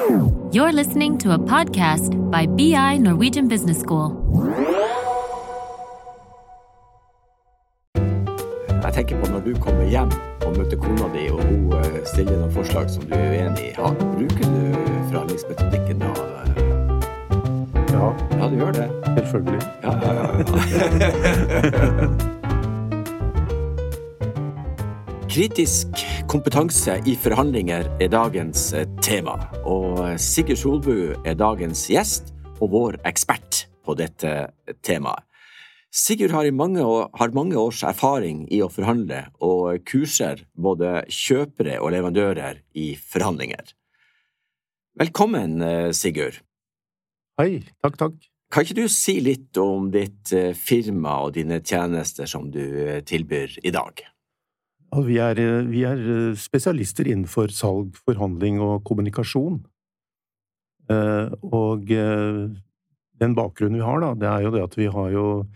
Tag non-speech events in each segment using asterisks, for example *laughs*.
You're listening to a podcast by BI Norwegian Business School. Jeg tenker på når du kommer hjem og møter kona di, og hun eh, stiller noen forslag som du er uenig i. Ja, bruker du forhandlingsmetodikken da? Ja, Ja, du gjør det. selvfølgelig. Ja, ja, ja. ja. *laughs* Kritisk kompetanse i forhandlinger er dagens eh, tema, og eh, Sigurd Solbu er dagens gjest og vår ekspert på dette temaet. Sigurd har, i mange år, har mange års erfaring i å forhandle, og kurser både kjøpere og leverandører i forhandlinger. Velkommen, eh, Sigurd. Hei, takk, takk. Kan ikke du si litt om ditt firma og dine tjenester som du tilbyr i dag? Vi er, eh, vi er eh, spesialister innenfor salg, forhandling og kommunikasjon. Eh, Og den bakgrunnen vi har, da, det er jo det at vi har jo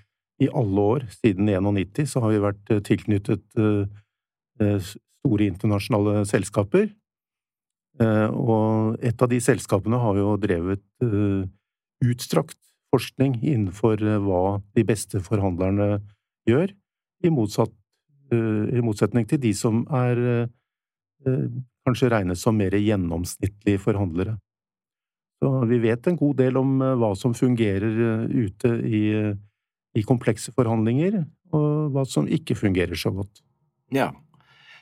i alle år, siden 1991 så har vi vært tilknyttet store internasjonale selskaper. Og et av de selskapene har jo drevet utstrakt forskning innenfor hva de beste forhandlerne gjør, i, motsatt, i motsetning til de som er eh, eh, kanskje regnes som mer gjennomsnittlige forhandlere. Så vi vet en god del om eh, hva som fungerer eh, ute i, eh, i komplekse forhandlinger, og hva som ikke fungerer så godt. Ja.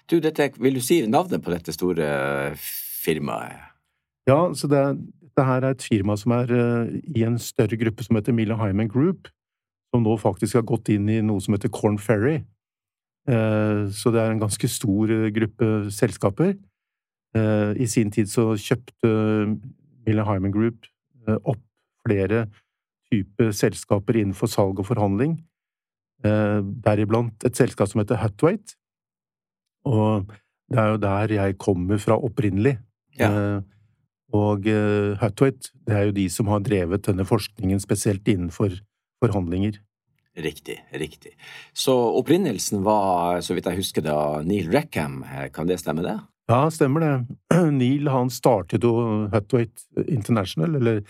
Du, dette, vil du si navnet på dette store firmaet? Ja, så det, dette her er et firma som er eh, i en større gruppe som heter Mila Hyman Group, som nå faktisk har gått inn i noe som heter Corn Ferry. Eh, Så det er en ganske stor eh, gruppe selskaper. Eh, I sin tid så kjøpte Miller Hyman Group opp flere typer selskaper innenfor salg og forhandling, deriblant et selskap som heter Hutwaite. Og det er jo der jeg kommer fra opprinnelig. Ja. Og Hutwaite, det er jo de som har drevet denne forskningen spesielt innenfor forhandlinger. Riktig, riktig. Så opprinnelsen var, så vidt jeg husker da, Neil Rackham. Kan det stemme, det? Ja, stemmer det. *clears throat* Neil han startet jo Hutwaite International, eller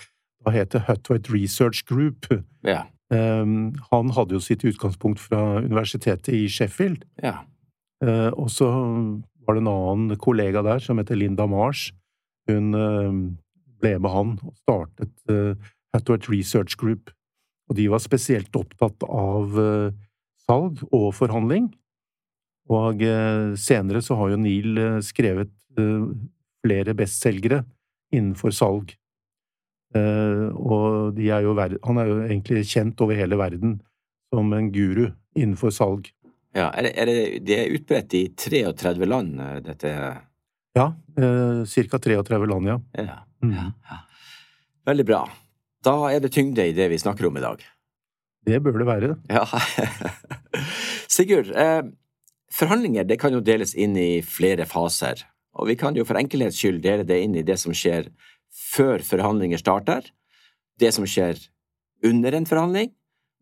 hva heter Hutwaite Research Group. Ja. Um, han hadde jo sitt utgangspunkt fra universitetet i Sheffield, ja. uh, og så var det en annen kollega der som heter Linda Marsh. Hun uh, ble med han og startet uh, Hutwaite Research Group, og de var spesielt opptatt av uh, salg og forhandling. Og uh, senere så har jo Neil uh, skrevet flere bestselgere innenfor salg. Og de er jo han er jo egentlig kjent over hele verden som en guru innenfor salg. ja. Er det, er det, det er utbredt i 33 land, eh, dette Ja, eh, ca. 33 land, ja. Ja. Mm. ja, ja. Veldig bra. Da er det tyngde i det vi snakker om i dag. Det bør det være. Ja. *laughs* Sigurd, eh, forhandlinger det kan jo deles inn i flere faser. Og vi kan jo for enkelhets skyld dele det inn i det som skjer før forhandlinger starter, det som skjer under en forhandling,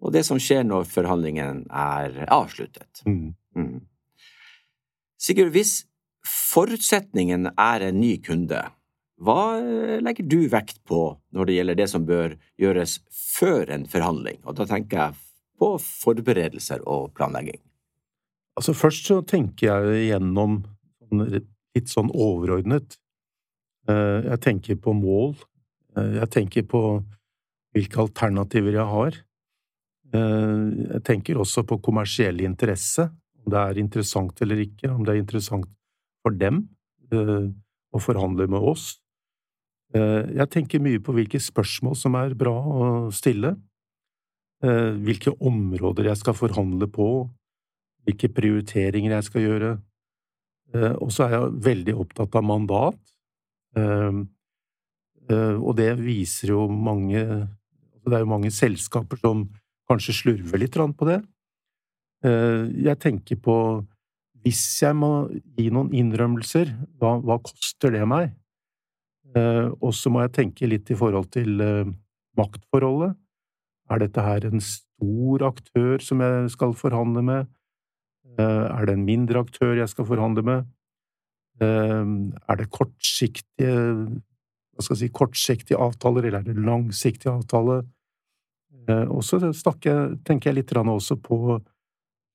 og det som skjer når forhandlingen er avsluttet. Mm. Mm. Sigurd, hvis forutsetningen er en ny kunde, hva legger du vekt på når det gjelder det som bør gjøres før en forhandling? Og da tenker jeg på forberedelser og planlegging. Altså Først så tenker jeg gjennom sånn litt sånn overordnet. Eh, Jeg tenker på mål. Eh, Jeg tenker på hvilke alternativer jeg har. Eh, Jeg tenker også på kommersiell interesse, om det er interessant eller ikke, om det er interessant for dem eh, å forhandle med oss. Eh, Jeg tenker mye på hvilke spørsmål som er bra å stille, eh, hvilke områder jeg skal forhandle på, hvilke prioriteringer jeg skal gjøre. Eh, Og så er jeg veldig opptatt av mandat. Eh, eh, Og det viser jo mange altså Det er jo mange selskaper som kanskje slurver litt på det. Jeg tenker på hvis jeg må gi noen innrømmelser, hva, hva koster det meg? Eh, Og så må jeg tenke litt i forhold til eh, maktforholdet. Er dette her en stor aktør som jeg skal forhandle med? Eh, Er det en mindre aktør jeg skal forhandle med? Er det kortsiktige hva skal jeg si, kortsiktige avtaler, eller er det langsiktige avtaler? Og så tenker jeg litt også på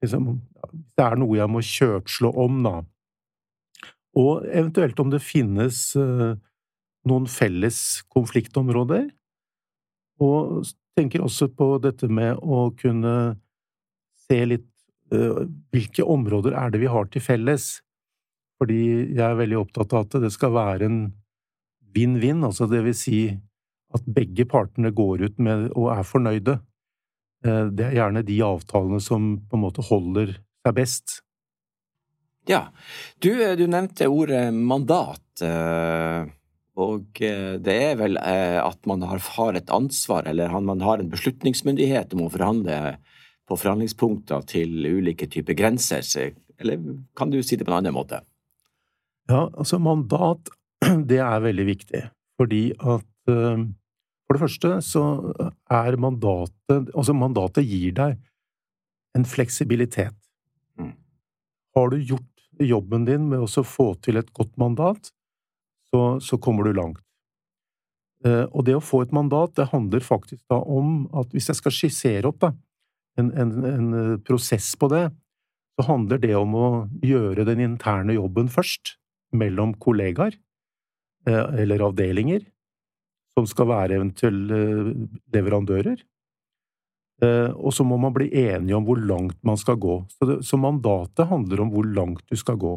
liksom, Det er noe jeg må kjøpslå om, da. Og eventuelt om det finnes noen felles konfliktområder. Og tenker også på dette med å kunne se litt uh, hvilke områder er det vi har til felles. Fordi jeg er veldig opptatt av at det skal være en vinn-vinn, altså det vil si at begge partene går ut med og er fornøyde. Uh, det er gjerne de avtalene som på en måte holder seg best. Ja, du, du nevnte ordet mandat. Og eh, det er vel eh, at man har, et ansvar, eller man har en beslutningsmyndighet om å forhandle på forhandlingspunkter til ulike typer grenser. Eller kan du si det på en annen måte? Ja, altså mandat, *clears throat* det er veldig viktig. Fordi at eh, For det første så er mandatet Altså mandatet gir deg en fleksibilitet. Mm. Har du gjort jobben din med å få til et godt mandat, så, så kommer du langt. Eh, og det å få et mandat, det handler faktisk da om at hvis jeg skal skissere opp da, en, en, en eh, prosess på det, så handler det om å gjøre den interne jobben først, mellom kollegaer eh, eller avdelinger, som skal være eventuelle leverandører. Og så må man bli enige om hvor langt man skal gå. Så, det, så mandatet handler om hvor langt du skal gå.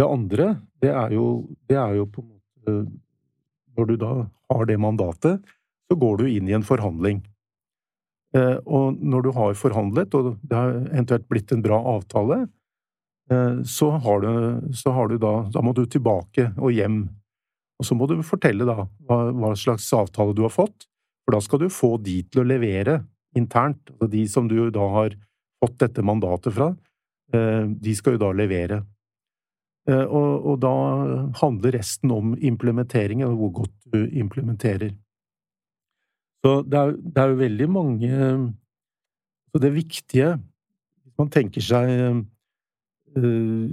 Det andre, det er jo, det er jo på en måte Når du da har det mandatet, så går du inn i en forhandling. Eh, og når du har forhandlet, og det har eventuelt blitt en bra avtale, eh, så har, du, så har du, da Da må du tilbake og hjem. Og så må du fortelle da hva, hva, slags avtale du har fått, for da skal du få de til å levere internt. Altså de som du da har fått dette mandatet fra, eh, de skal jo da levere. Eh, og, og, da handler resten om implementeringen, og hvor godt du implementerer. Så det er, det er jo veldig mange Så det viktige, hvis man tenker seg uh,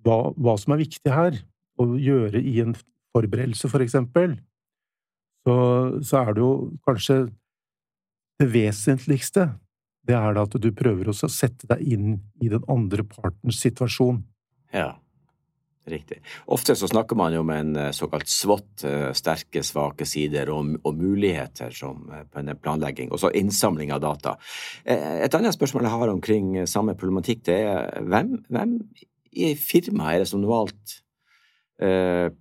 hva, hva, som er viktig her, å gjøre i en forberedelse, for eksempel, så, så er det jo kanskje det vesentligste det er da at du prøver å sette deg inn i den andre partens situasjon. Ja. Riktig. Ofte så snakker man jo om en eh, såkalt SWOT, eh, sterke, svake sider og, og muligheter som eh, planlegging, og så innsamling av data. Et annet spørsmål jeg har omkring samme problematikk, det er hvem, hvem i firmaet er det som normalt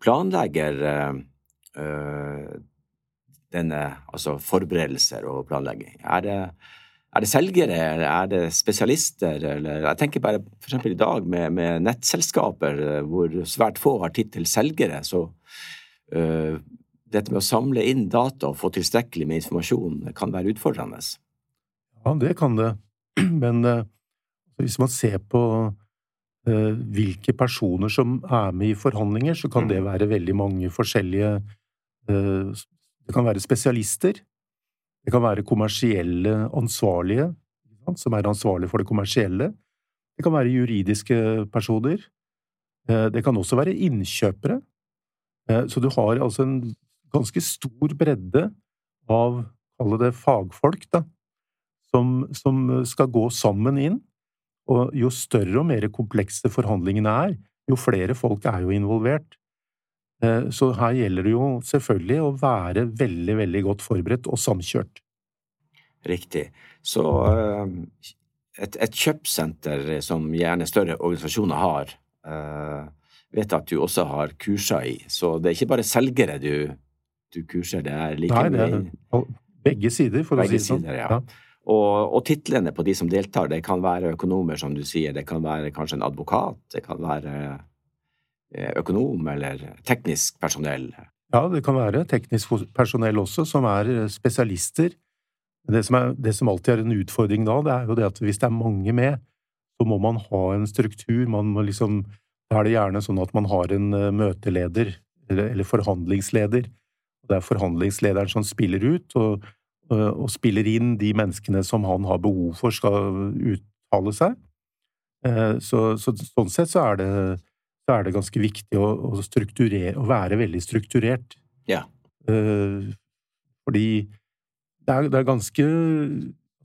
planlegger denne, altså forberedelser og planlegging? Er det er det selgere, eller er det spesialister, eller Jeg tenker bare eksempel i dag med, med nettselskaper eh, hvor svært få har tid til selgere, så uh, dette med å samle inn data og få tilstrekkelig med informasjon kan være utfordrende. Ja, det kan det, *clears throat* men uh, hvis man ser på uh, hvilke personer som er med i forhandlinger, så kan mm. det være veldig mange forskjellige Det kan være spesialister, det kan være kommersielle ansvarlige, som er ansvarlige for det kommersielle. Det kan være juridiske personer. Eh, det kan også være innkjøpere. Eh, så du har altså en ganske stor bredde av, kall det fagfolk, da, som, som skal gå sammen inn. Og jo større og mer komplekse forhandlingene er, jo flere folk er jo involvert. Eh, så her gjelder det jo selvfølgelig å være veldig, veldig godt forberedt og samkjørt. Riktig. Så eh, et, et kjøpsenter som gjerne større organisasjoner har, uh, vet at du også har kurser i. Så det er ikke bare selgere du, du kurser, det er like Nei, det er begge sider, for begge å si det sånn. Ja. Ja. Og, og titlene på de som deltar, det kan være økonomer, som du sier, det kan være kanskje en advokat, det kan være Eh, økonom eller teknisk personell? Ja, det kan være teknisk personell også, som er eh, spesialister. Det som, er, det som alltid er en utfordring da, det er jo det at hvis det er mange med, så må man ha en struktur. Man må liksom, da er det gjerne sånn at man har en eh, møteleder, eller forhandlingsleder. Det er forhandlingslederen som spiller ut, og, og, spiller inn de menneskene som han har behov for skal uttale seg. Så, så sånn sett så er det så er det ganske viktig å, å, strukturere, å være veldig strukturert. Ja. Uh, fordi det er, det er ganske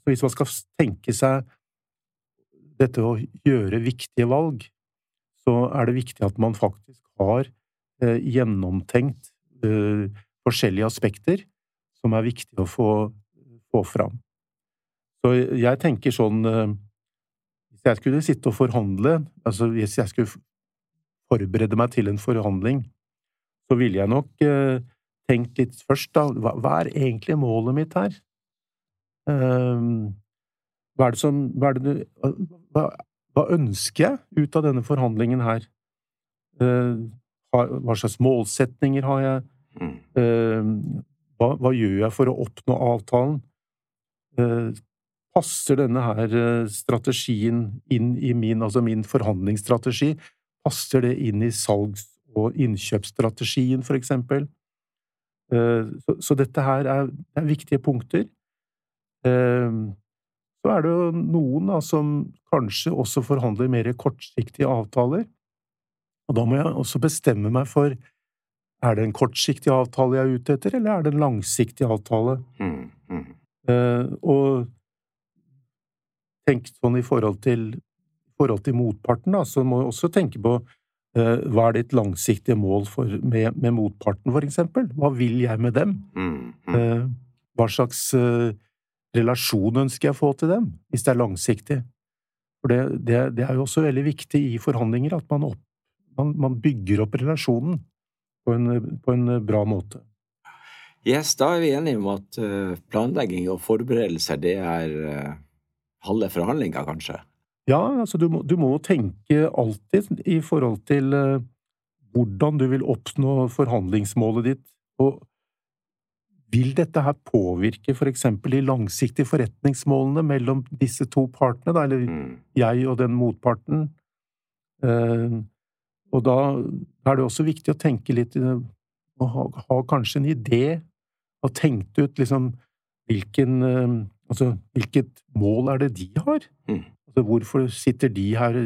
Hvis man skal tenke seg dette å gjøre viktige valg, så er det viktig at man faktisk har uh, gjennomtenkt uh, forskjellige aspekter som er viktig å få, få fram. Så jeg tenker sånn Hvis jeg skulle sitte og forhandle, altså hvis jeg skulle forberede meg til en forhandling, så ville jeg nok eh, tenkt litt først, da, hva, hva, er egentlig målet mitt her? Um, hva er det som hva, det, hva, hva, ønsker jeg ut av denne forhandlingen her? Uh, hva slags målsetninger har jeg? Uh, hva, gjør jeg for å oppnå avtalen? passer denne her strategien inn i min, altså min forhandlingsstrategi? Passer det inn i salgs- og innkjøpsstrategien, for eksempel? Eh, så, dette her er, er, viktige punkter. Eh, så er det jo noen da, som kanskje også forhandler mer kortsiktige avtaler. Og da må jeg også bestemme meg for er det en kortsiktig avtale jeg er ute etter, eller er det en langsiktig avtale? Mm, mm. Uh, og tenk sånn i forhold til forhold til motparten, da, så må du også tenke på uh, hva er ditt langsiktige mål for, med, med, motparten, for eksempel? Hva vil jeg med dem? Mm, mm. Uh, hva slags uh, relasjon ønsker jeg å få til dem, hvis det er langsiktig? For det, det, det, er jo også veldig viktig i forhandlinger at man, opp, man, man bygger opp relasjonen på en, på en, bra måte. Yes, da er vi enige om at planlegging og forberedelser, det er halve forhandlinga, kanskje? Ja, altså du må, du må tenke alltid i forhold til uh, hvordan du vil oppnå forhandlingsmålet ditt, og vil dette her påvirke for eksempel de langsiktige forretningsmålene mellom disse to partene, da, eller mm. jeg og den motparten? Uh, og da er det også viktig å tenke litt å ha, ha, kanskje en idé, og tenkt ut liksom hvilken Altså, hvilket mål er det de har? Mm. Hvorfor sitter de her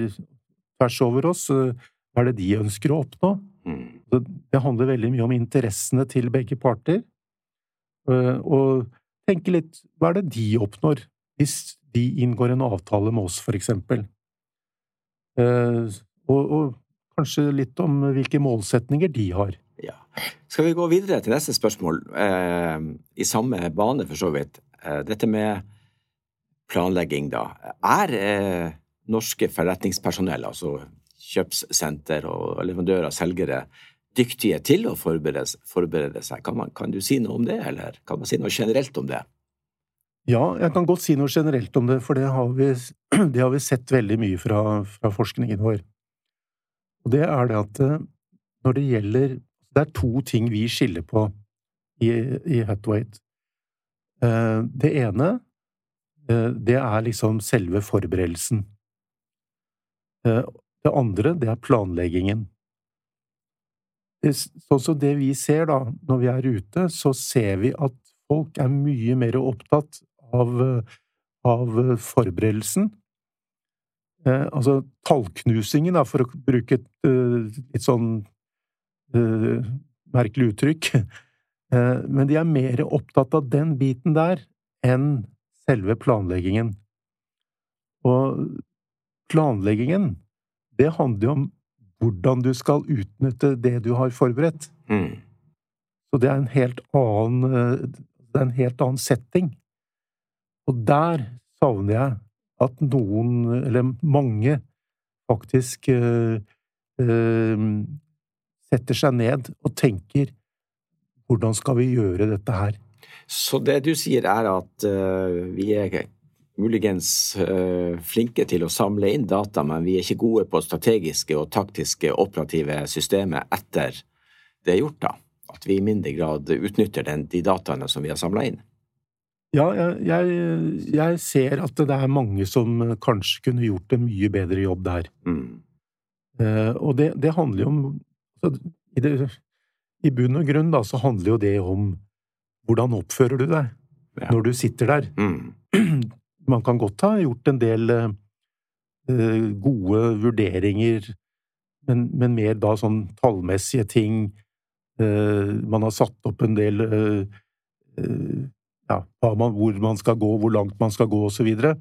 tvers over oss? Hva er det de ønsker å oppnå? Mm. Det handler veldig mye om interessene til begge parter. Eh, og tenke litt hva er det de oppnår, hvis de inngår en avtale med oss, for eksempel? Eh, og, og kanskje litt om hvilke målsetninger de har. Ja. Skal vi gå videre til neste spørsmål, eh, i samme bane for så vidt. Eh, dette med planlegging, da. Er eh, norske forretningspersonell, altså kjøpssenter og leverandører, og selgere, dyktige til å forberede, forberede seg? Kan, man, kan, du si noe om det, eller kan man si noe generelt om det? Ja, jeg kan godt si noe generelt om det, for det har vi, *clears throat* det har vi sett veldig mye fra, fra, forskningen vår. Og det er det at eh, når det gjelder Det er to ting vi skiller på i, i Hutweight. Eh, det ene, det er liksom selve forberedelsen. Eh, det andre, det er planleggingen. Sånn som det vi ser da, når vi er ute, så ser vi at folk er mye mer opptatt av, av forberedelsen. Eh, altså tallknusingen, da, for å bruke et uh, litt sånn uh, merkelig uttrykk. *laughs* Eh, men de er mer opptatt av den biten der enn selve planleggingen. Og planleggingen, det handler jo om hvordan du skal utnytte det du har forberedt. Mm. Så det er en helt annen eh, Det er en helt annen setting. Og der savner jeg at noen, eller mange, faktisk øh, øh, setter seg ned og tenker hvordan skal vi gjøre dette her? Så det du sier er at uh, vi er muligens uh, flinke til å samle inn data, men vi er ikke gode på strategiske og taktiske operative systemer etter det er gjort, da? At vi i mindre grad utnytter den, de dataene som vi har samla inn? Ja, jeg, jeg, ser at det er mange som kanskje kunne gjort en mye bedre jobb der. Mm. Uh, og det, det, handler jo om i det i bunn og grunn da, så handler jo det om hvordan oppfører du deg ja. når du sitter der. Mm. Man kan godt ha gjort en del uh, gode vurderinger men, men, mer da sånn tallmessige ting. Man har satt opp en del ja, man, hvor man skal gå, hvor langt man skal gå, videre.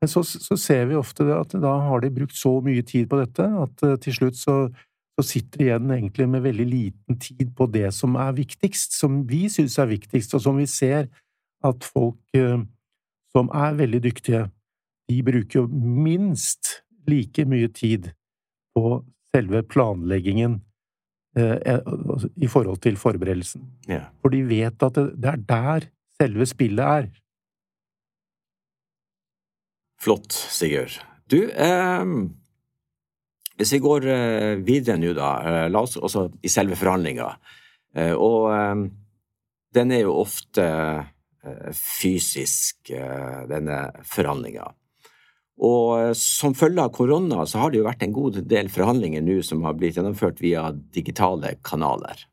Men så, så, ser vi ofte at da har de brukt så mye tid på dette at til slutt så, så sitter igjen egentlig med veldig liten tid på det som er viktigst, som vi synes er viktigst, og som vi ser at folk som er veldig dyktige, de bruker jo minst like mye tid på selve planleggingen eh, altså, i forhold til forberedelsen. Ja. For de vet at det, er der selve spillet er. Flott, Sigurd. Du, eh, hvis vi går eh, videre nå, da, eh, la oss også i selve forhandlinga, eh, og den er jo ofte fysisk, denne forhandlinga. Og som følge av korona så har det jo vært en god del forhandlinger nå som har blitt gjennomført via digitale kanaler.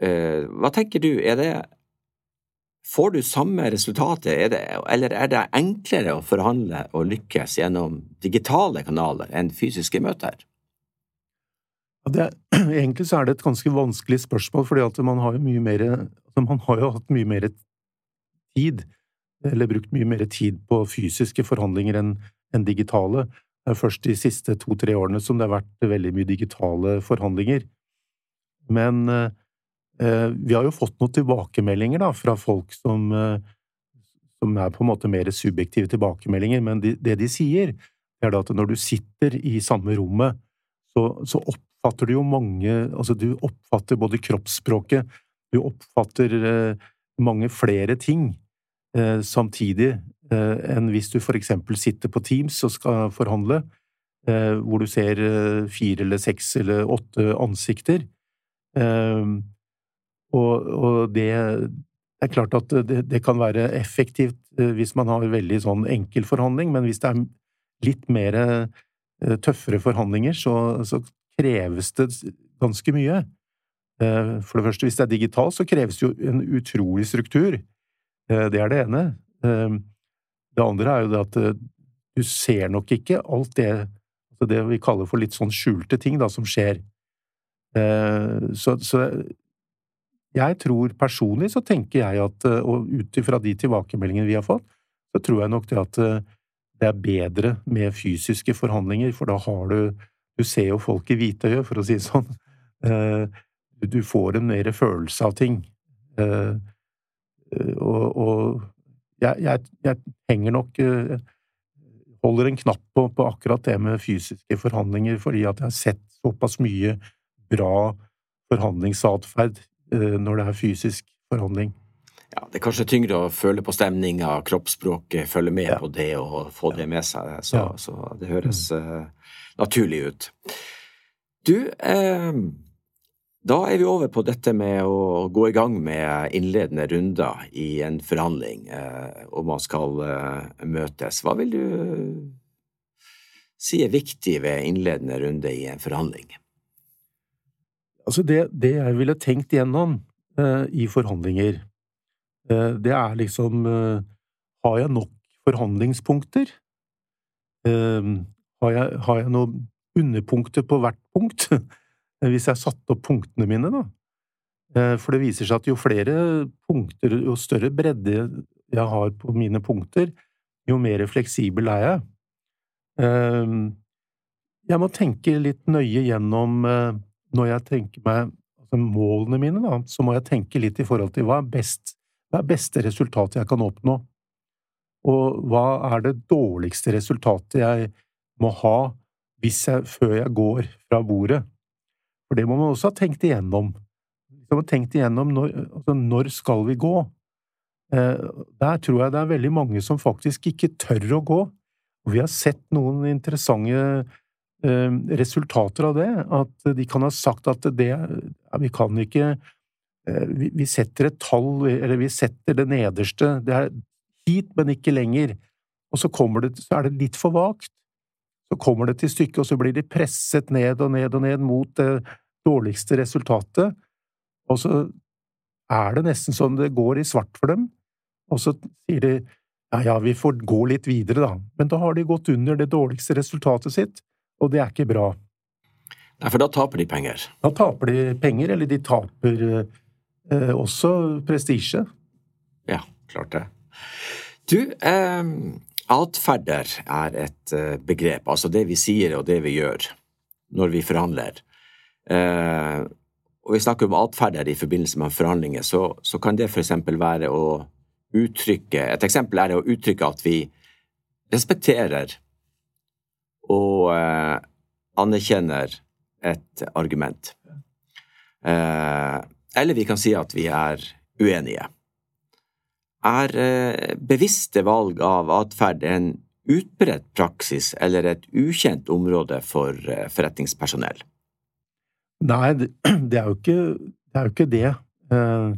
Hva tenker du, er det Får du samme resultatet, er det, eller er det enklere å forhandle og lykkes gjennom digitale kanaler enn fysiske møter? Det, *clears throat* egentlig så er det et ganske vanskelig spørsmål, fordi man har altså Man har jo hatt mye mer tid eller brukt mye mer tid på fysiske forhandlinger enn en digitale. Det er først de siste to–tre årene som det har vært veldig mye digitale forhandlinger. Men eh, vi har jo fått noen tilbakemeldinger da, fra folk som, eh, som er på en måte mer subjektive tilbakemeldinger, men de, det de sier, er at når du sitter i samme rommet, så, så oppfatter du jo mange Altså, du oppfatter både kroppsspråket, du oppfatter eh, mange flere ting eh, samtidig eh, enn hvis du for eksempel sitter på Teams og skal forhandle, eh, hvor du ser eh, fire eller seks eller åtte ansikter. Eh, og, og det, er klart at det, det, kan være effektivt eh, hvis man har veldig sånn enkel forhandling, men hvis det er litt mer tøffere forhandlinger, så, så kreves det ganske mye. For det første, hvis det er digitalt, så kreves det jo en utrolig struktur. Eh, det er det ene. Det andre er jo det at eh, du ser nok ikke alt det altså det vi kaller for litt sånn skjulte ting da, som skjer. Eh, så, så jeg tror personlig så tenker jeg at, og ut ifra de tilbakemeldingene vi har fått, så tror jeg nok det at det er bedre med fysiske forhandlinger, for da har du Du ser jo folk i hvitøyet, for å si det sånn. *laughs* Du får en mer følelse av ting. Eh, og, og jeg, jeg, jeg, henger nok eh, Holder en knapp på, på, akkurat det med fysiske forhandlinger, fordi at jeg har sett såpass mye bra forhandlingsatferd eh, når det er fysisk forhandling. Ja, Det er kanskje tyngre å føle på stemninga, kroppsspråket, følge med ja. på det og få det med seg, så, ja. så det høres mm. naturlig ut. Du, eh, da er vi over på dette med å gå i gang med innledende runder i en forhandling, eh, og man skal eh, møtes. Hva vil du si er viktig ved innledende runde i en forhandling? Altså, det, det jeg ville tenkt gjennom eh, i forhandlinger, eh, det er liksom eh, Har jeg nok forhandlingspunkter? Eh, har jeg, har jeg noen underpunkter på hvert punkt? *laughs* hvis jeg satte opp punktene mine, da. Eh, for det viser seg at jo flere punkter, jo større bredde jeg har på mine punkter, jo mer fleksibel er jeg. Eh, jeg må tenke litt nøye gjennom Når jeg tenker meg altså målene mine, da, så må jeg tenke litt i forhold til hva er best, hva er beste resultatet jeg kan oppnå, og hva er det dårligste resultatet jeg må ha jeg, før jeg går fra bordet. For det må man også ha tenkt igjennom. Man har tenkt igjennom når, altså når skal vi gå? Eh, der tror jeg det er veldig mange som faktisk ikke tør å gå. Og vi har sett noen interessante resultater av det. At de kan ha sagt at det Vi kan ikke eh, Vi setter et tall, eller vi setter det nederste. Det er hit, men ikke lenger. Og så, det, så er det litt for vagt. Så kommer det til stykket, og så blir de presset ned og ned og ned mot det dårligste resultatet, og så er det nesten sånn det går i svart for dem, og så sier de ja, ja, vi får gå litt videre, da, men da har de gått under det dårligste resultatet sitt, og det er ikke bra. Nei, for da taper de penger. Da taper de penger, eller de taper eh, også prestisje. Ja, klart det. Du, eh, atferder er et eh, begrep, altså det vi sier og det vi gjør når vi forhandler. Eh, og vi snakker om atferder i forbindelse med forhandlinger, så, så kan det eksempel være å uttrykke Et eksempel er å uttrykke at vi respekterer og eh, anerkjenner et argument. Eh, eller vi kan si at vi er uenige. Er eh, bevisste valg av atferd en utbredt praksis eller et ukjent område for eh, forretningspersonell? Nei, det, *clears throat* er er ikke, det, er jo ikke det. Eh,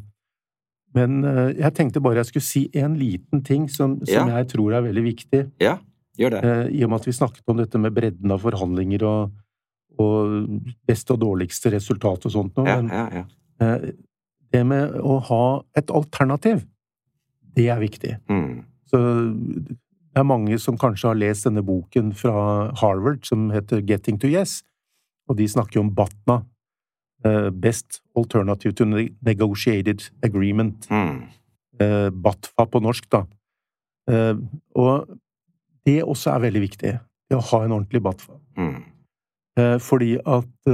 men eh, jeg tenkte bare jeg skulle si en liten ting som, som ja. jeg tror er veldig viktig. Ja, gjør det. Eh, I og med at vi snakket om dette med bredden av forhandlinger og, og beste og dårligste resultat og sånt noe. Ja, ja, ja, eh, det med å ha et alternativ, det er viktig. Mm. Så det er mange som kanskje har lest denne boken fra Harvard som heter Getting to Yes, og de snakker om BATNA, Uh, best Alternative to Negotiated Agreement. Mm. BATFA på norsk, da. Og det også er veldig viktig, det å ha en ordentlig BATFA. Mm. fordi at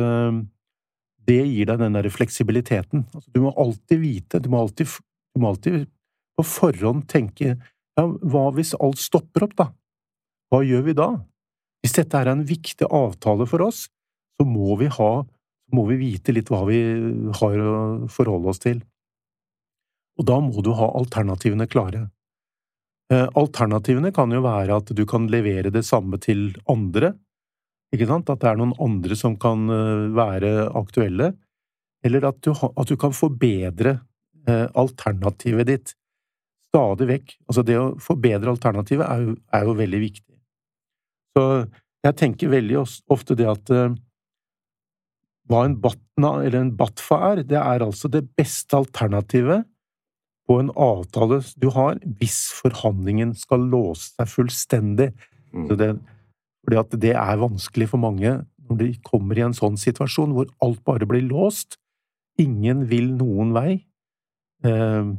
det gir deg den derre fleksibiliteten. Altså, du må alltid vite, du må alltid, du må alltid på forhånd tenke ja, hva hvis alt stopper opp, da? Hva gjør vi da? Hvis dette er en viktig avtale for oss, så må vi ha må vi vite litt hva vi har å forholde oss til. Og da må du ha alternativene klare. Eh, alternativene kan jo være at du kan levere det samme til andre, ikke sant, at det er noen andre som kan eh, være aktuelle, eller at du, at du kan forbedre eh, alternativet ditt stadig vekk. Altså, det å forbedre alternativet er jo, er jo veldig viktig. Så jeg tenker veldig ofte det at hva en batna eller en batfa er, det er altså det beste alternativet på en avtale du har hvis forhandlingen skal låse seg fullstendig. Mm. Det, fordi at det er vanskelig for mange når de kommer i en sånn situasjon hvor alt bare blir låst, ingen vil noen vei. Eh,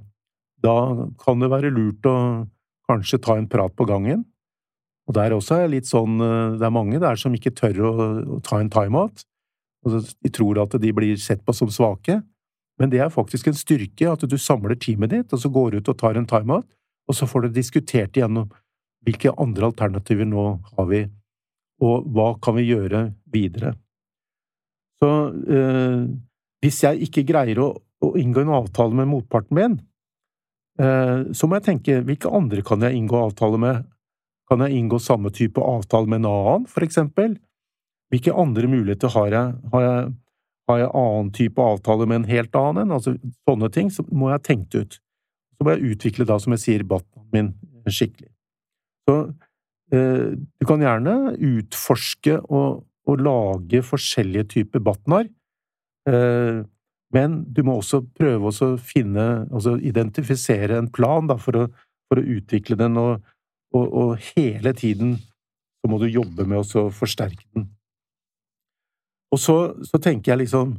da kan det være lurt å kanskje ta en prat på gangen. Og der også er litt sånn, eh, det er mange der som ikke tør å, å ta en timeout. De tror at de blir sett på som svake, men det er faktisk en styrke at du samler teamet ditt, og så går du ut og tar en timeout, og så får du diskutert igjennom hvilke andre alternativer nå har vi, og hva kan vi gjøre videre. Så eh, hvis jeg ikke greier å, å, inngå en avtale med motparten min, eh, så må jeg tenke hvilke andre kan jeg inngå avtale med? Kan jeg inngå samme type avtale med en annen, for eksempel? Hvilke andre muligheter har jeg? Har jeg, har jeg annen type avtale med en helt annen en? Altså, sånne ting så må jeg ha tenkt ut. Så må jeg utvikle, da, som jeg sier, Batman min skikkelig. Så eh, du kan gjerne utforske og, og lage forskjellige typer Batnar, eh, men du må også prøve å finne, altså identifisere en plan da, for, å, for å utvikle den, og, og, og hele tiden så må du jobbe med å forsterke den. Og så, så tenker jeg liksom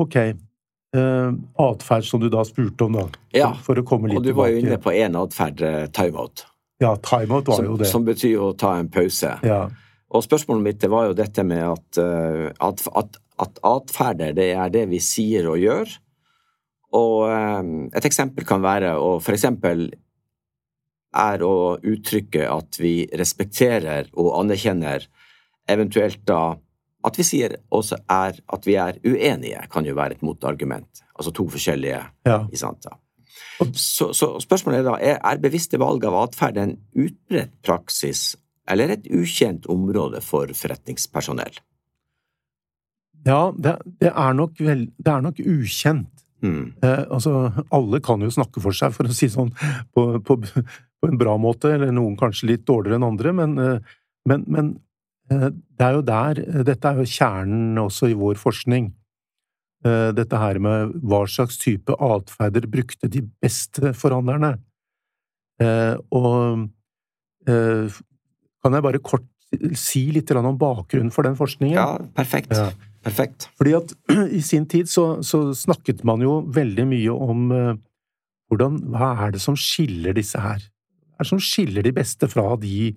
Ok, eh, atferd som du da spurte om, da. Ja, for å komme litt og du var jo inne på én atferd, eh, timeout. Ja, timeout var som, jo det. Som betyr å ta en pause. Ja. Og spørsmålet mitt var jo dette med at, uh, at, at, at atferder, det er det vi sier og gjør. Og um, et eksempel kan være å for eksempel er å uttrykke at vi respekterer og anerkjenner eventuelt da at vi sier også er at vi er uenige, kan jo være et motargument. Altså to forskjellige ja. Så, så, spørsmålet er da er, er bevisste valg av atferd en utbredt praksis eller et ukjent område for forretningspersonell? Ja, det, det, er, nok vel, det er nok ukjent. Mm. Eh, altså, alle kan jo snakke for seg, for å si sånn, på, på, på en bra måte, eller noen kanskje litt dårligere enn andre, men, eh, men, men det er jo der Dette er jo kjernen også i vår forskning. Eh, dette her med hva slags type atferder brukte de beste forhandlerne. Eh, og kan jeg bare kort si litt om bakgrunnen for den forskningen? Ja, perfekt. Ja. Perfekt. Fordi at *clears throat* i sin tid så, så, snakket man jo veldig mye om hvordan Hva er det som skiller disse her? Hva er det som skiller de beste fra de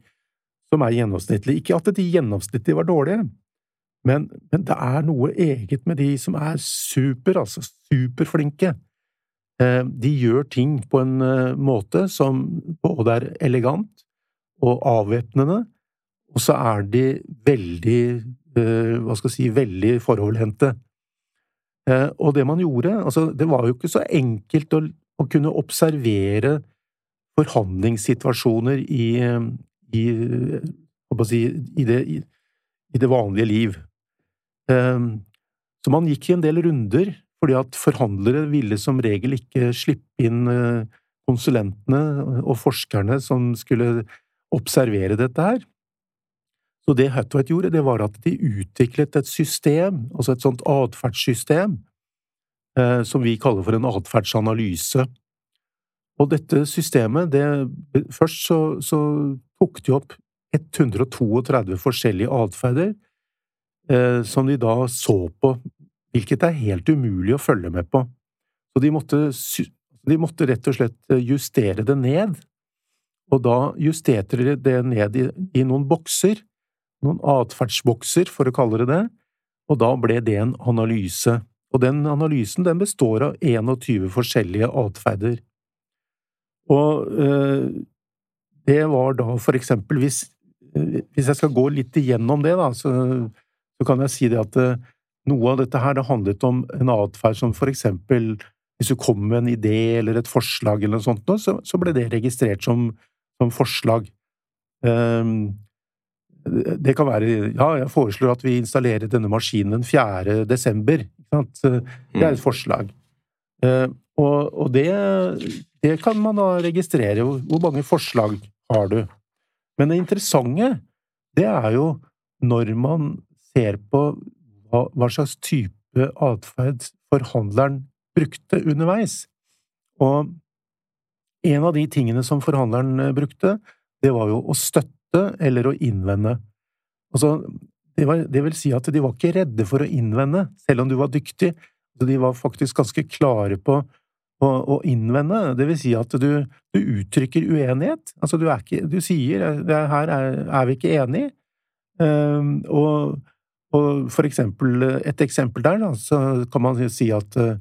som er gjennomsnittlige? Ikke at de gjennomsnittlige var dårlige, men, men det er noe eget med de som er super, altså superflinke. Uh, de gjør ting på en uh, måte som både er elegant og avvæpnende, og så er de veldig Eh, hva skal jeg si, veldig. Eh, og det man gjorde, altså, det var jo ikke så enkelt å, å kunne observere forhandlingssituasjoner i, i, si, i, det, i det, vanlige liv. Eh, så man gikk i en del runder, fordi at forhandlere ville som regel ikke slippe inn konsulentene og forskerne som skulle observere dette her. Så det Hathwaite gjorde, det var at de utviklet et system, altså et sånt atferdssystem, eh, som vi kaller for en atferdsanalyse. Og dette systemet, det Først så, så tok de opp 132 forskjellige atferder, eh, som de da så på, hvilket er helt umulig å følge med på. Så de måtte, de måtte rett og slett eh, justere det ned, og da justerte de det ned i, i noen bokser noen atferdsbokser, for å kalle det det, og da ble det en analyse. Og den analysen den består av 21 forskjellige atferder. Og øh, det var da for eksempel hvis, hvis jeg skal gå litt igjennom det, da, så, så kan jeg si det at øh, noe av dette her det handlet om en atferd som for eksempel hvis du kom med en idé eller et forslag eller noe sånt, så, så ble det registrert som, som forslag. Um, det kan være Ja, jeg foreslår at vi installerer denne maskinen 4. desember. Det er et mm. forslag. og, og, det, det kan man da registrere. Hvor mange forslag har du? Men det interessante, det er jo når man ser på hva, hva slags type atferd forhandleren brukte underveis. Og en av de tingene som forhandleren brukte, det var jo å støtte eller å innvende. Altså, det, var, det, vil si at de var ikke redde for å innvende, selv om du var dyktig. De var faktisk ganske klare på å, å innvende. Det vil si at du, du uttrykker uenighet. Altså, du, ikke, du sier 'her er, er, vi ikke enige', um, og, og, for eksempel, et eksempel der, da, så kan man si at uh,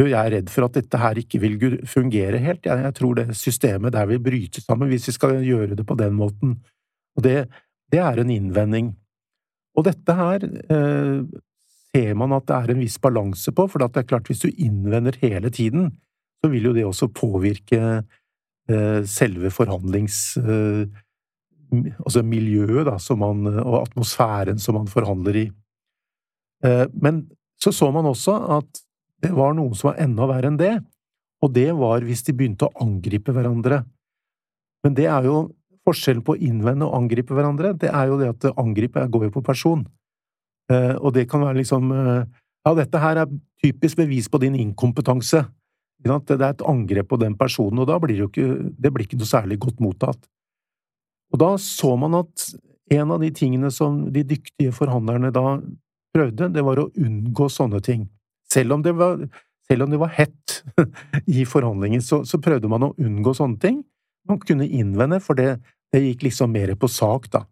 jeg er redd for at dette her ikke vil fungere helt. Jeg, jeg tror det systemet der vil bryte sammen hvis vi skal gjøre det på den måten. Og det, det er en innvending. Og dette her eh, ser man at det er en viss balanse på, for det er klart hvis du innvender hele tiden, så vil jo det også påvirke eh, selve forhandlings... Eh, altså miljøet, da, man, og atmosfæren som man forhandler i. Eh, men så så man også at det var noen som var enda verre enn det, og det var hvis de begynte å angripe hverandre. Men det er jo Forskjellen på å innvende og angripe hverandre, det er jo det at angripe går jo på person. Og det kan være liksom Ja, dette her er typisk bevis på din inkompetanse. Det er et angrep på den personen, og da blir det jo ikke Det blir ikke noe særlig godt mottatt. Og da så man at en av de tingene som de dyktige forhandlerne da prøvde, det var å unngå sånne ting. Selv om det var, om det var hett *laughs* i forhandlingen, så, så prøvde man å unngå sånne ting man kunne innvende, for det, det gikk liksom mer på sak, da.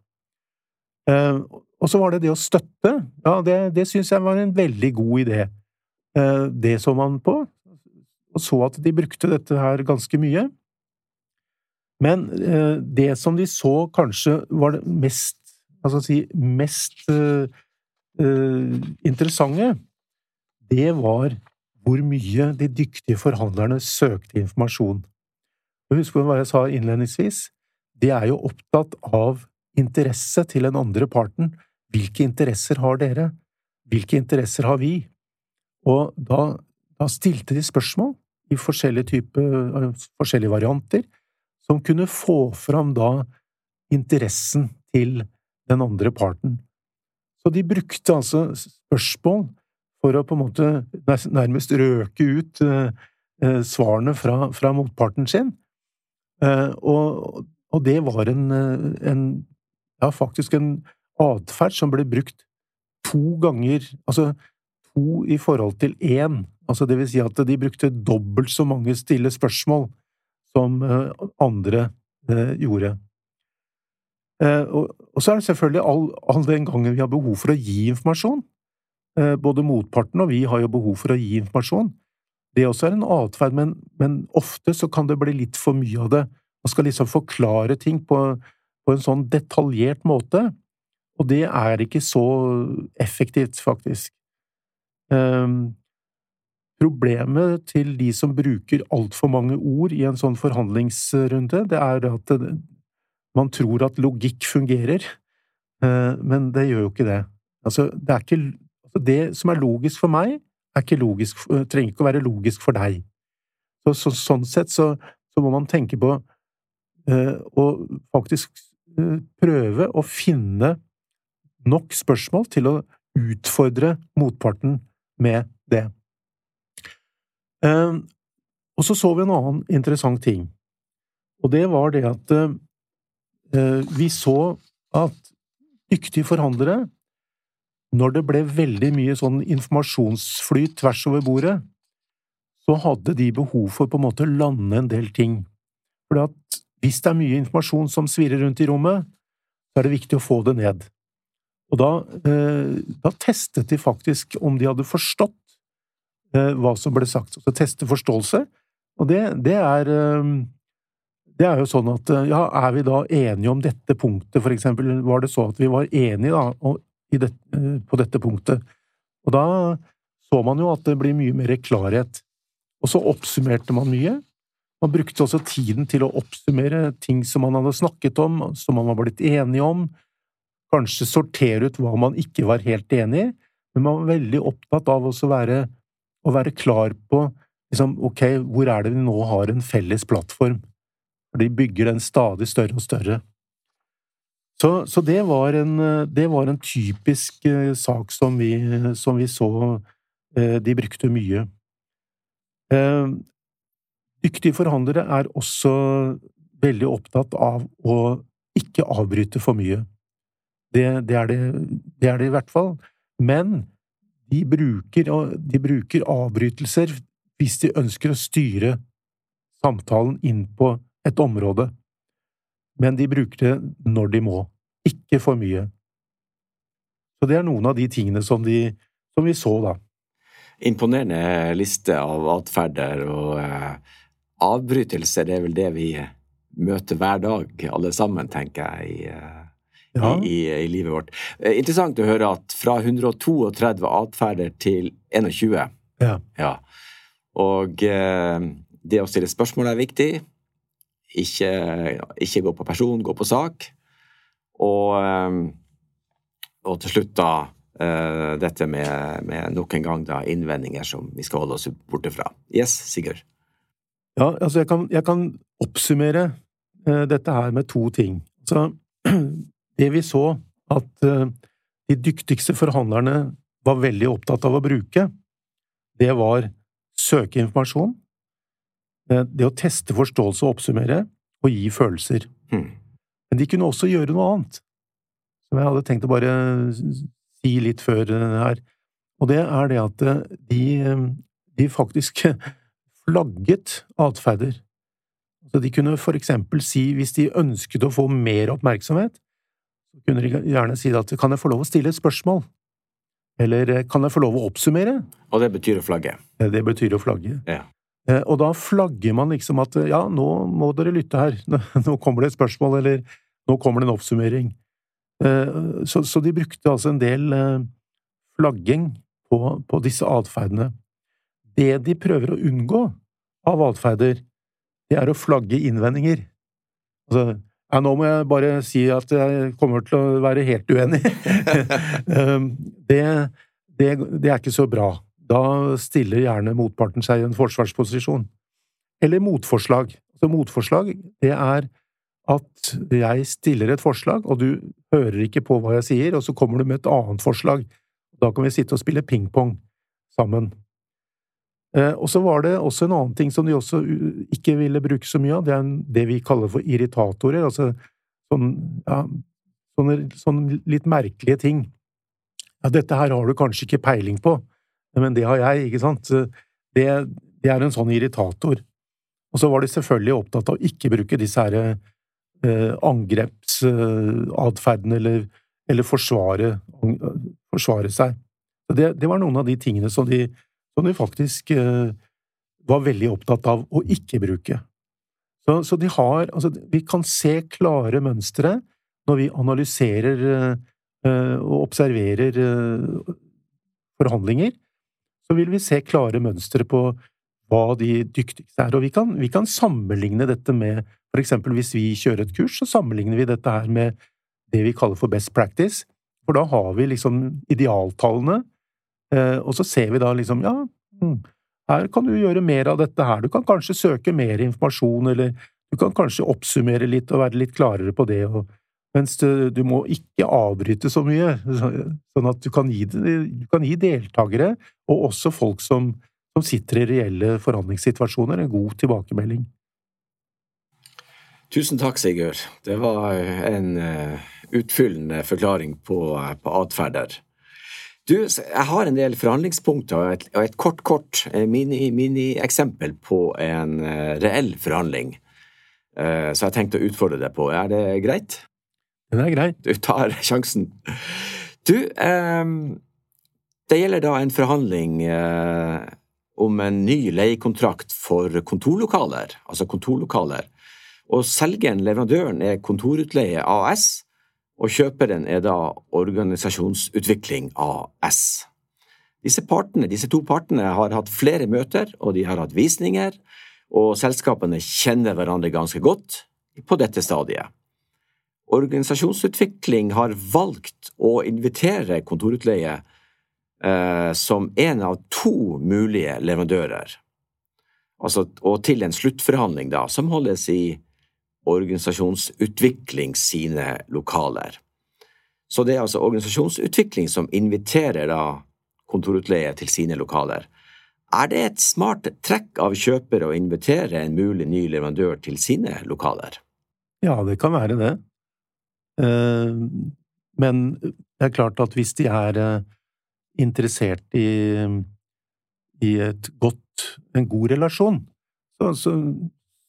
Uh, og så var det det å støtte. Ja, det, det syns jeg var en veldig god idé. Uh, det så man på, og så at de brukte dette her ganske mye. Men uh, det som de så kanskje var det mest, altså si, mest interessante, det var hvor mye de dyktige forhandlerne søkte informasjon. Husk hva jeg sa innledningsvis, de er jo opptatt av interesse til den andre parten. Hvilke interesser har dere? Hvilke interesser har vi? Og da, da stilte de spørsmål i forskjellige typer, forskjellige varianter, som kunne få fram da interessen til den andre parten. Så de brukte altså spørsmål for å på en måte nærmest røke ut eh, eh, svarene fra, fra motparten sin, Eh, og, og det var en, eh, en, ja, faktisk en atferd som ble brukt to ganger, altså to i forhold til én, altså det vil si at de brukte dobbelt så mange stille spørsmål som eh, andre eh, gjorde. Eh, og, så er det selvfølgelig all, all, den gangen vi har behov for å gi informasjon. Både motparten og vi har jo behov for å gi informasjon. Det også er en atferd, men, men, ofte så kan det bli litt for mye av det. Man skal liksom forklare ting på, på en sånn detaljert måte, og det er ikke så effektivt, faktisk. Um, problemet til de som bruker altfor mange ord i en sånn forhandlingsrunde, det er at det, man tror at logikk fungerer, uh, men det gjør jo ikke det. Altså, det ikke altså Det som er logisk for meg, ikke logisk, trenger ikke å være logisk for deg. Så, så, sånn sett så, så, må man tenke på å faktisk prøve å finne nok spørsmål til å utfordre motparten med det. Uh, og så så vi en annen interessant ting, og det var det at vi så at dyktige forhandlere når det ble veldig mye sånn informasjonsflyt tvers over bordet, så hadde de behov for på en måte å lande en del ting. For hvis det er mye informasjon som svirrer rundt i rommet, så er det viktig å få det ned. Og da, eh, da testet de faktisk om de hadde forstått eh, hva som ble sagt. Så teste forståelse. Og det, det er eh, det er jo sånn at ja, er vi da enige om dette punktet, for eksempel, var det så at vi var enige da, det, eh, på dette punktet. Og da så man jo at det blir mye mer klarhet. Og så oppsummerte man mye. Man brukte også tiden til å oppsummere ting som man hadde snakket om, som man var blitt enige om, kanskje sortere ut hva man ikke var helt enig i, men man var veldig opptatt av å være, å være klar på liksom, ok, hvor er det vi nå har en felles plattform? For de bygger den stadig større og større. Så, så det, var en, det, var en, typisk uh, sak som vi, som vi så uh, de brukte mye. Uh, dyktige forhandlere er også veldig opptatt av å ikke avbryte for mye. Det, det, er, det, det er det i hvert fall. Men de bruker, de bruker avbrytelser hvis de ønsker å styre samtalen inn på et område men de bruker det når de må, ikke for mye. Så det er noen av de tingene som, de, som vi så, da. Imponerende liste av atferder og eh, avbrytelser. Det er vel det vi møter hver dag, alle sammen, tenker jeg, i, eh, ja. i, i, i livet vårt. Eh, interessant å høre at fra 132 atferder til 21. Ja. ja. Og eh, det å stille spørsmål er viktig. Ikke, ikke gå på person, gå på sak. Og, eh, og til slutt, da, eh, dette med, med, nok en gang da, innvendinger som vi skal holde oss borte fra. Yes, Sigurd? Ja, altså jeg kan, jeg kan oppsummere dette her med to ting. Så *clears throat* det vi så at uh, de dyktigste forhandlerne var veldig opptatt av å bruke, det var søke informasjon, Eh, det å teste forståelse og oppsummere, og gi følelser. Mm. Men de kunne også gjøre noe annet, som jeg hadde tenkt å bare si litt før eh, her, og det er det at eh, de, de faktisk *laughs* flagget atferder. Så de kunne for eksempel si, hvis de ønsket å få mer oppmerksomhet, kunne de gjerne si at kan jeg få lov å stille et spørsmål? Eller kan jeg få lov å oppsummere? Og det betyr å flagge? Det betyr å flagge. Ja. Eh, og da flagger man liksom at ja, nå må dere lytte her, *laughs* nå kommer det et spørsmål, eller nå kommer det en oppsummering. Eh, så, så de brukte altså en del eh, flagging på, på disse atferdene. Det de prøver å unngå av atferder, det er å flagge innvendinger. Altså, ja, nå må jeg bare si at jeg kommer til å være helt uenig. *laughs* det, det, det er ikke så bra. Da stiller gjerne motparten seg i en forsvarsposisjon. Eller motforslag. Så motforslag, det er at jeg stiller et forslag, og du hører ikke på hva jeg sier, og så kommer du med et annet forslag. Da kan vi sitte og spille pingpong sammen. Eh, og så var det også en annen ting som de også ikke ville bruke så mye av, det er det vi kaller for irritatorer, altså sånn, ja, sånne, sånne litt merkelige ting. Ja, dette her har du kanskje ikke peiling på, men det har jeg, ikke sant? Det, det er en sånn irritator. Og så var de selvfølgelig opptatt av å ikke bruke disse her eh, angrepsatferden eller, eller forsvare, forsvare, seg. Det, det, var noen av de tingene som de, som de faktisk eh, var veldig opptatt av å ikke bruke. Så, så de har Altså, vi kan se klare mønstre når vi analyserer eh, og observerer eh, forhandlinger. Så vil vi se klare mønstre på hva de dyktigste er. Og vi kan, vi kan sammenligne dette med for eksempel hvis vi kjører et kurs, så sammenligner vi dette her med det vi kaller for best practice. For da har vi liksom idealtallene, eh, og så ser vi da liksom ja, hm, her kan du gjøre mer av dette her, du kan kanskje søke mer informasjon, eller du kan kanskje oppsummere litt og være litt klarere på det, og, mens du, må ikke avbryte så mye, *laughs* sånn at du kan gi, du kan gi deltakere, og også folk som, som sitter i reelle forhandlingssituasjoner, en god tilbakemelding. Tusen takk, Sigurd. Det var en uh, utfyllende forklaring på, uh, på atferder. Du, jeg har en del forhandlingspunkter og et, og et kort, kort eh, mini-eksempel mini på en uh, reell forhandling. Uh, så jeg tenkte å utfordre deg på. Er det greit? Det er greit. Du tar sjansen. Du, um, det gjelder da en forhandling om en ny leiekontrakt for kontorlokaler, altså kontorlokaler. Og selgeren, leverandøren, er Kontorutleie AS, og kjøperen er da Organisasjonsutvikling AS. Disse, partene, disse to partene har hatt flere møter, og de har hatt visninger, og selskapene kjenner hverandre ganske godt på dette stadiet. Organisasjonsutvikling har valgt å invitere kontorutleie eh, som en av to mulige leverandører, altså, og til en sluttforhandling da, som holdes i Organisasjonsutvikling sine lokaler. Så det er altså Organisasjonsutvikling som inviterer da kontorutleie til sine lokaler. Er det et smart trekk av kjøper å invitere en mulig ny leverandør til sine lokaler? Ja, det kan være det. Eh, men det er klart at hvis de er eh, interessert i, i godt, en god relasjon, så, så,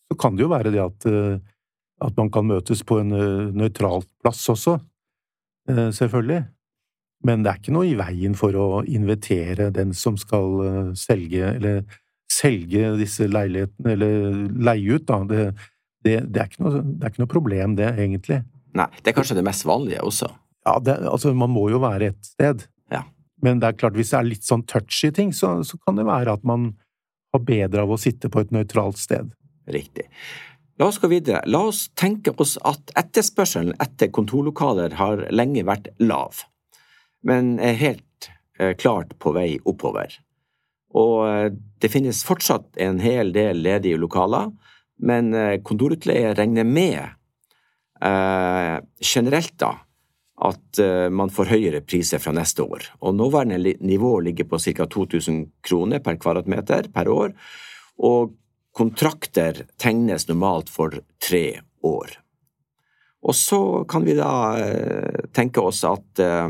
så, kan det jo være det at eh, at man kan møtes på en uh, nøytral plass også, uh, selvfølgelig. Men det er ikke noe i veien for å invitere den som skal uh, selge, eller selge disse leilighetene, eller leie ut, da. Det, det, det, er noe, det, er ikke noe, problem, det, egentlig. Nei, det er kanskje det mest vanlige også? Ja, altså, man må jo være et sted. Ja. Men det er klart, hvis det er litt sånn touchy ting, så, så kan det være at man har bedre av å sitte på et nøytralt sted. Riktig. La oss gå videre. La oss tenke oss at etterspørselen etter kontorlokaler har lenge vært lav, men er helt eh, klart på vei oppover. Og eh, det finnes fortsatt en hel del ledige lokaler, men eh, kontorutleie regner med eh, generelt da at man får høyere priser fra neste år. Og nåværende nivå ligger på ca. 2000 kroner per kvadratmeter per år, og Kontrakter tegnes normalt for tre år. Og så kan vi da eh, tenke oss at eh,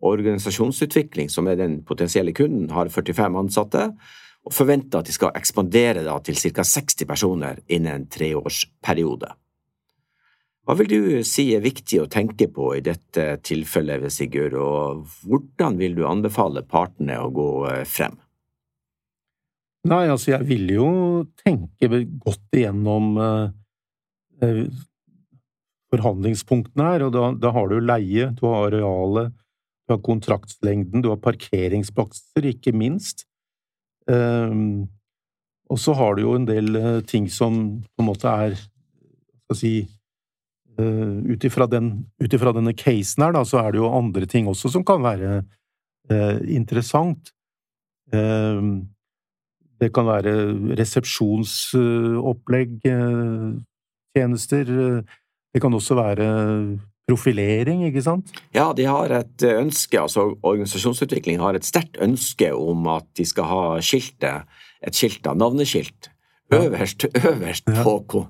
organisasjonsutvikling, som er den potensielle kunden, har 45 ansatte, og forventer at de skal ekspandere til ca. 60 personer innen en treårsperiode. Hva vil du si er viktig å tenke på i dette tilfellet, Sigurd, og hvordan vil du anbefale partene å gå eh, frem? Nei, altså jeg vil jo tenke godt igjennom eh, eh, forhandlingspunktene her, og da, da, har du leie, du har arealet, du har kontraktslengden, du har parkeringsplasser, ikke minst. Um, og så har du jo en del uh, ting som på en måte er Skal si uh, Ut ifra den, denne casen her, da, så er det jo andre ting også som kan være uh, interessant. Um, det kan være resepsjonsopplegg, eh, tjenester. Det kan også være profilering, ikke sant? Ja, de har et ønske, altså organisasjonsutvikling har et sterkt ønske om at de skal ha skiltet, et skilt, da, navneskilt, øverst, *laughs* øverst ja. på, på,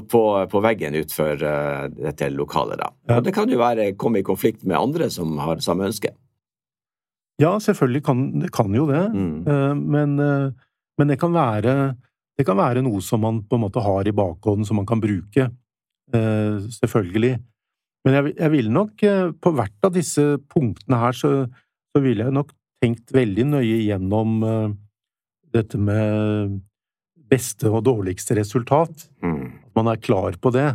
på, på, veggen utenfor uh, dette lokalet. da. Ja. Og det kan jo være komme i konflikt med andre som har samme ønske. Ja, selvfølgelig kan det kan jo det, mm. uh, men, uh, men, det kan være det kan være noe som man på en måte har i bakhånden, som man kan bruke. selvfølgelig. Men jeg, jeg ville nok, på hvert av disse punktene her, så, så ville jeg nok tenkt veldig nøye gjennom dette med beste og dårligste resultat. At Man er klar på det.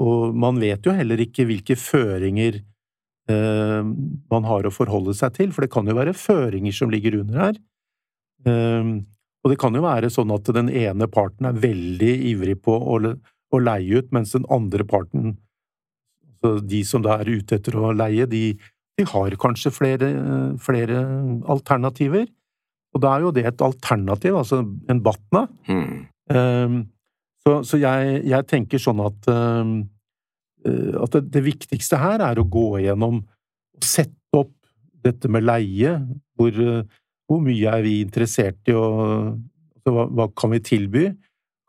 Og man vet jo heller ikke hvilke føringer man har å forholde seg til, for det kan jo være føringer som ligger under her. Uh, og det kan jo være sånn at den ene parten er veldig ivrig på å, leie ut, mens den andre parten, altså de som da er ute etter å leie, de, de har kanskje flere, flere alternativer. Og da er jo det et alternativ, altså en Batna. Mm. Så, så jeg, jeg, tenker sånn at, um, at det, det, viktigste her er å gå igjennom og sette opp dette med leie. Hvor, hvor mye er vi interessert i å altså, hva, hva, kan vi tilby?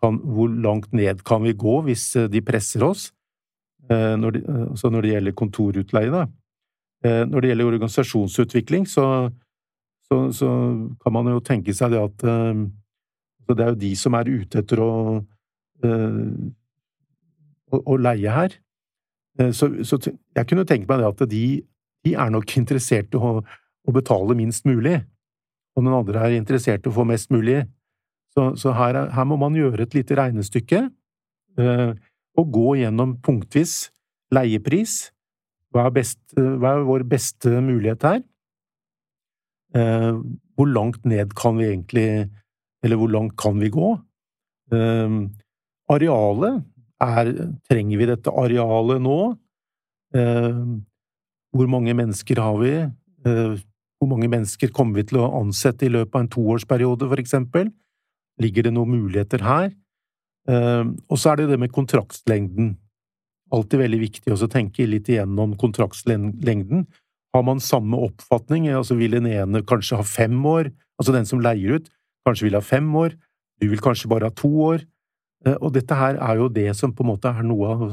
Kan, hvor langt ned kan vi gå hvis eh, de presser oss? Uh, når, de, altså når det gjelder kontorutleie, da. Når det gjelder organisasjonsutvikling, så så, så, kan man jo tenke seg det at det er jo de som er ute etter å, å, å leie her. Så, så, jeg kunne tenke meg det at de, de er nok *laughs* interessert i å, å, betale minst mulig, og den andre er interessert i å få mest mulig. Så, så her, her, må man gjøre et lite regnestykke og gå gjennom punktvis leiepris. Hva er, best, hva er vår beste mulighet her? Eh, hvor langt ned kan vi egentlig Eller hvor langt kan vi gå? Eh, arealet er Trenger vi dette arealet nå? Eh, hvor mange mennesker har vi? Hvor mange mennesker kommer vi til å ansette i løpet av en toårsperiode, for eksempel? Ligger det noen muligheter her? Og så er det det med kontraktslengden. Alltid veldig viktig å tenke litt igjennom kontraktslengden. Har man samme oppfatning, altså vil den ene kanskje ha fem år, altså den som leier ut, kanskje vil ha fem år, du vil kanskje bare ha to år, eh, og dette her er jo det som på en måte er noe av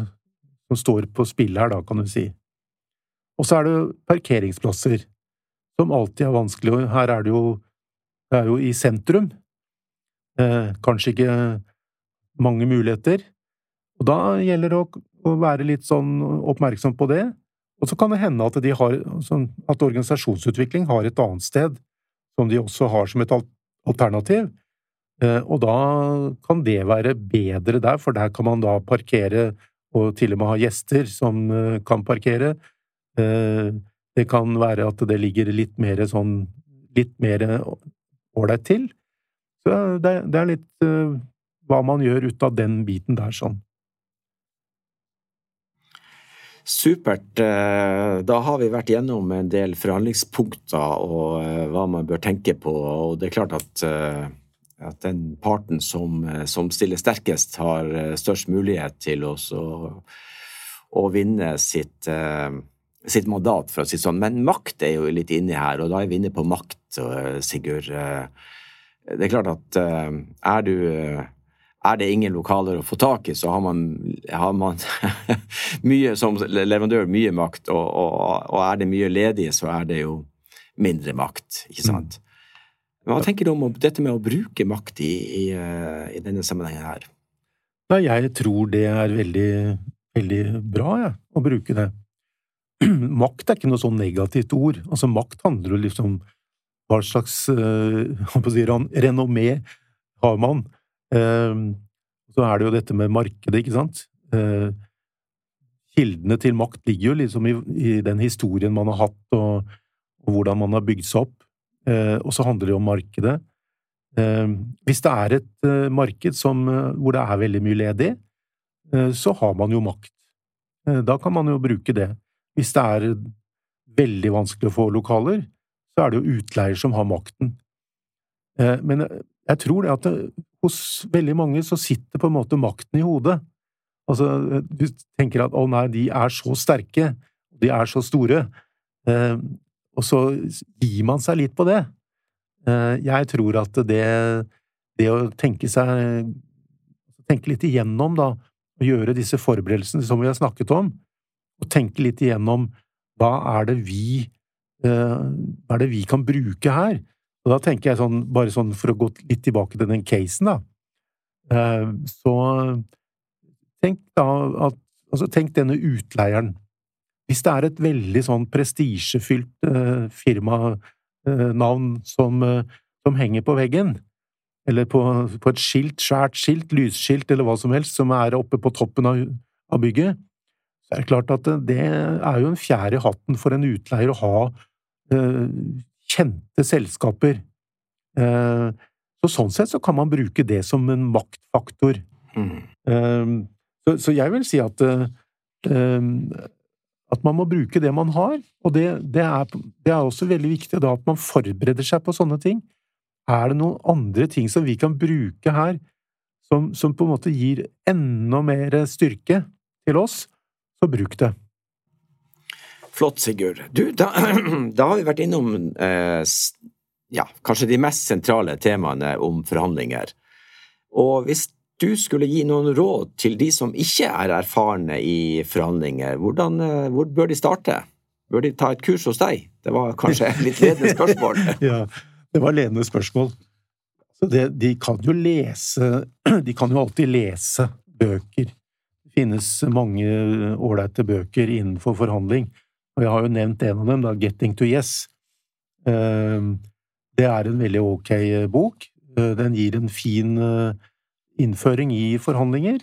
som står på spill her, da, kan du si. Og så er det parkeringsplasser, som alltid er vanskelig, her er det jo, det er jo i sentrum, eh, kanskje ikke mange muligheter, og da gjelder det å, å være litt sånn oppmerksom på det, og så kan det hende at, de har, at organisasjonsutvikling har et annet sted, som de også har som et alternativ. Eh, og da kan det være bedre der, for der kan man da parkere og til og med ha gjester som eh, kan parkere. Eh, det kan være at det ligger litt mer sånn litt mer ålreit til. Så det, det er litt hva man gjør ut av den biten der, sånn. Supert. Eh, da har vi vært gjennom en del forhandlingspunkter og eh, hva man bør tenke på. Og det er klart at, at den parten som, som, stiller sterkest, har størst mulighet til å, å vinne sitt, sitt, mandat, for å si det sånn. Men makt er jo litt inni her, og da er vi inne på makt, Sigurd. Det er klart at er du er det ingen lokaler å få tak i, så har man, har man *laughs* mye som leverandør mye makt, og, og, og, er det mye ledige, så er det jo mindre makt, ikke sant? Men hva tenker du om dette med å bruke makt i, i, eh, i denne sammenhengen her? Nei, jeg tror det er veldig, veldig bra, jeg, å bruke det. *clears throat* makt er ikke noe sånn negativt ord. Altså, makt handler jo liksom hva slags *laughs* uh, si, renommé har man? Ehm, så er det jo dette med markedet, ikke sant. Ehm, kildene til makt ligger jo liksom i, i den historien man har hatt, og, og, hvordan man har bygd seg opp. Ehm, og så handler det om markedet. Hvis det er et marked som, hvor det er veldig mye ledig, så har man jo makt. Da kan man jo bruke det. Hvis det er veldig vanskelig å få lokaler, så er det jo utleier som har makten. Men jeg tror det at det, hos veldig mange så sitter på en måte makten i hodet. Altså, du tenker at å nei, de er så sterke, de er så store, eh, og så gir man seg litt på det. Eh, jeg tror at det, det å tenke seg Tenke litt igjennom, da, og gjøre disse forberedelsene som vi har snakket om, og tenke litt igjennom hva er det vi hva er det vi kan bruke her? Og da tenker jeg sånn, bare sånn for å gå litt tilbake til den casen, da, så tenk da at Altså, tenk denne utleieren. Hvis det er et veldig sånn prestisjefylt eh, firmanavn som, eh, som, henger på veggen, eller på, på, et skilt, svært skilt, lysskilt eller hva som helst, som er oppe på toppen av, av bygget, så er det klart at det er jo en fjær i hatten for en utleier å ha eh, kjente selskaper. Eh, så sånn sett så kan man bruke det som en maktfaktor. Mm. Eh, så, så jeg vil si at uh, at man må bruke det man har, og det, det, er, det, er, også veldig viktig da at man forbereder seg på sånne ting. Er det noen andre ting som vi kan bruke her, som, som på en måte gir enda mer styrke til oss, så bruk det. Flott, Sigurd. Du, da, *clears throat* da har vi vært innom eh, ja, kanskje de mest sentrale temaene om forhandlinger. Og hvis du skulle gi noen råd til de som ikke er erfarne i forhandlinger, hvordan, eh, hvor bør de starte? Bør de ta et kurs hos deg? Det var kanskje et litt ledende spørsmål. *laughs* *laughs* ja, det var ledende spørsmål. Det, de kan jo lese *clears throat* De kan jo alltid lese bøker. Finnes mange ålreite bøker innenfor forhandling, og jeg har jo nevnt en av dem, da, Getting to Yes. Eh, det er en veldig ok bok. Eh, den gir en fin innføring i forhandlinger.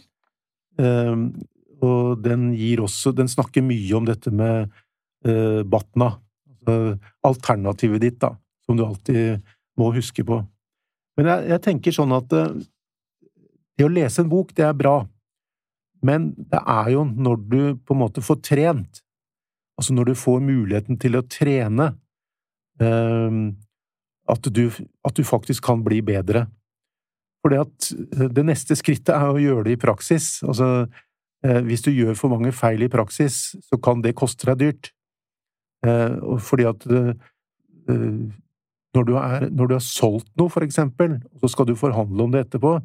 Og den gir også Den snakker mye om dette med eh, Batna, altså alternativet ditt, da, som du alltid må huske på. Men jeg, jeg tenker sånn at eh, det å lese en bok, det er bra, men det er jo når du på en måte får trent, altså når du får muligheten til å trene, ehm, at du, at du faktisk kan bli bedre. Fordi at eh, det neste skrittet er å gjøre det i praksis. Altså, eh, hvis du gjør for mange feil i praksis, så kan det koste deg dyrt. Eh, fordi at når du, er, når du har solgt noe, for eksempel, og så skal du forhandle om det etterpå,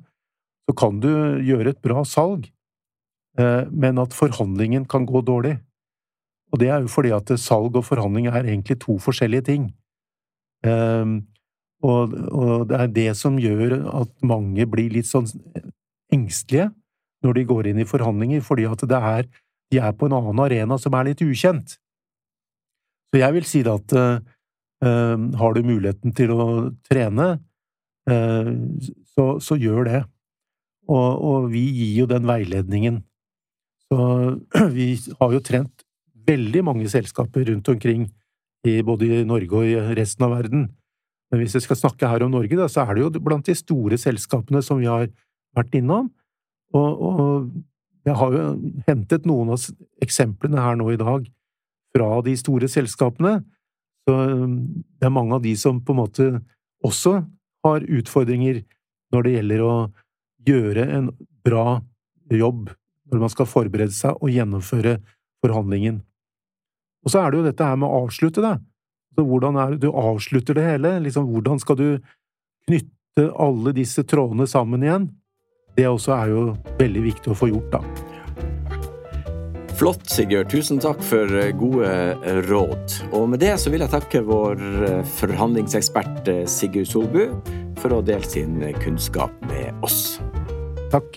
så kan du gjøre et bra salg, men at forhandlingen kan gå dårlig. Og det er jo fordi at salg og forhandling er egentlig to forskjellige ting. Og, og, det er det som gjør at mange blir litt sånn engstelige når de går inn i forhandlinger, fordi at det er, de er på en annen arena som er litt ukjent. Så jeg vil si det at uh, har du muligheten til å trene, uh, så, så, gjør det. Og, og, vi gir jo den veiledningen. Så *clears throat* vi har jo trent veldig mange selskaper rundt omkring, i, både i Norge og i resten av verden. Men hvis jeg skal snakke her om Norge, da, så er det jo blant de store selskapene som vi har vært innom. Og, og jeg har jo hentet noen av eksemplene her nå i dag fra de store selskapene. Så um, det er mange av de som på en måte også har utfordringer når det gjelder å gjøre en bra jobb når man skal forberede seg og gjennomføre forhandlingen. Og så er det jo dette her med å avslutte, da. Så hvordan er det du avslutter det hele? Liksom, hvordan skal du knytte alle disse trådene sammen igjen? Det også er jo veldig viktig å få gjort, da. Flott, Sigurd. Tusen takk for eh, gode eh, råd. Og med det så vil jeg takke vår eh, forhandlingsekspert Sigurd Solbu for å dele sin kunnskap med oss. Takk.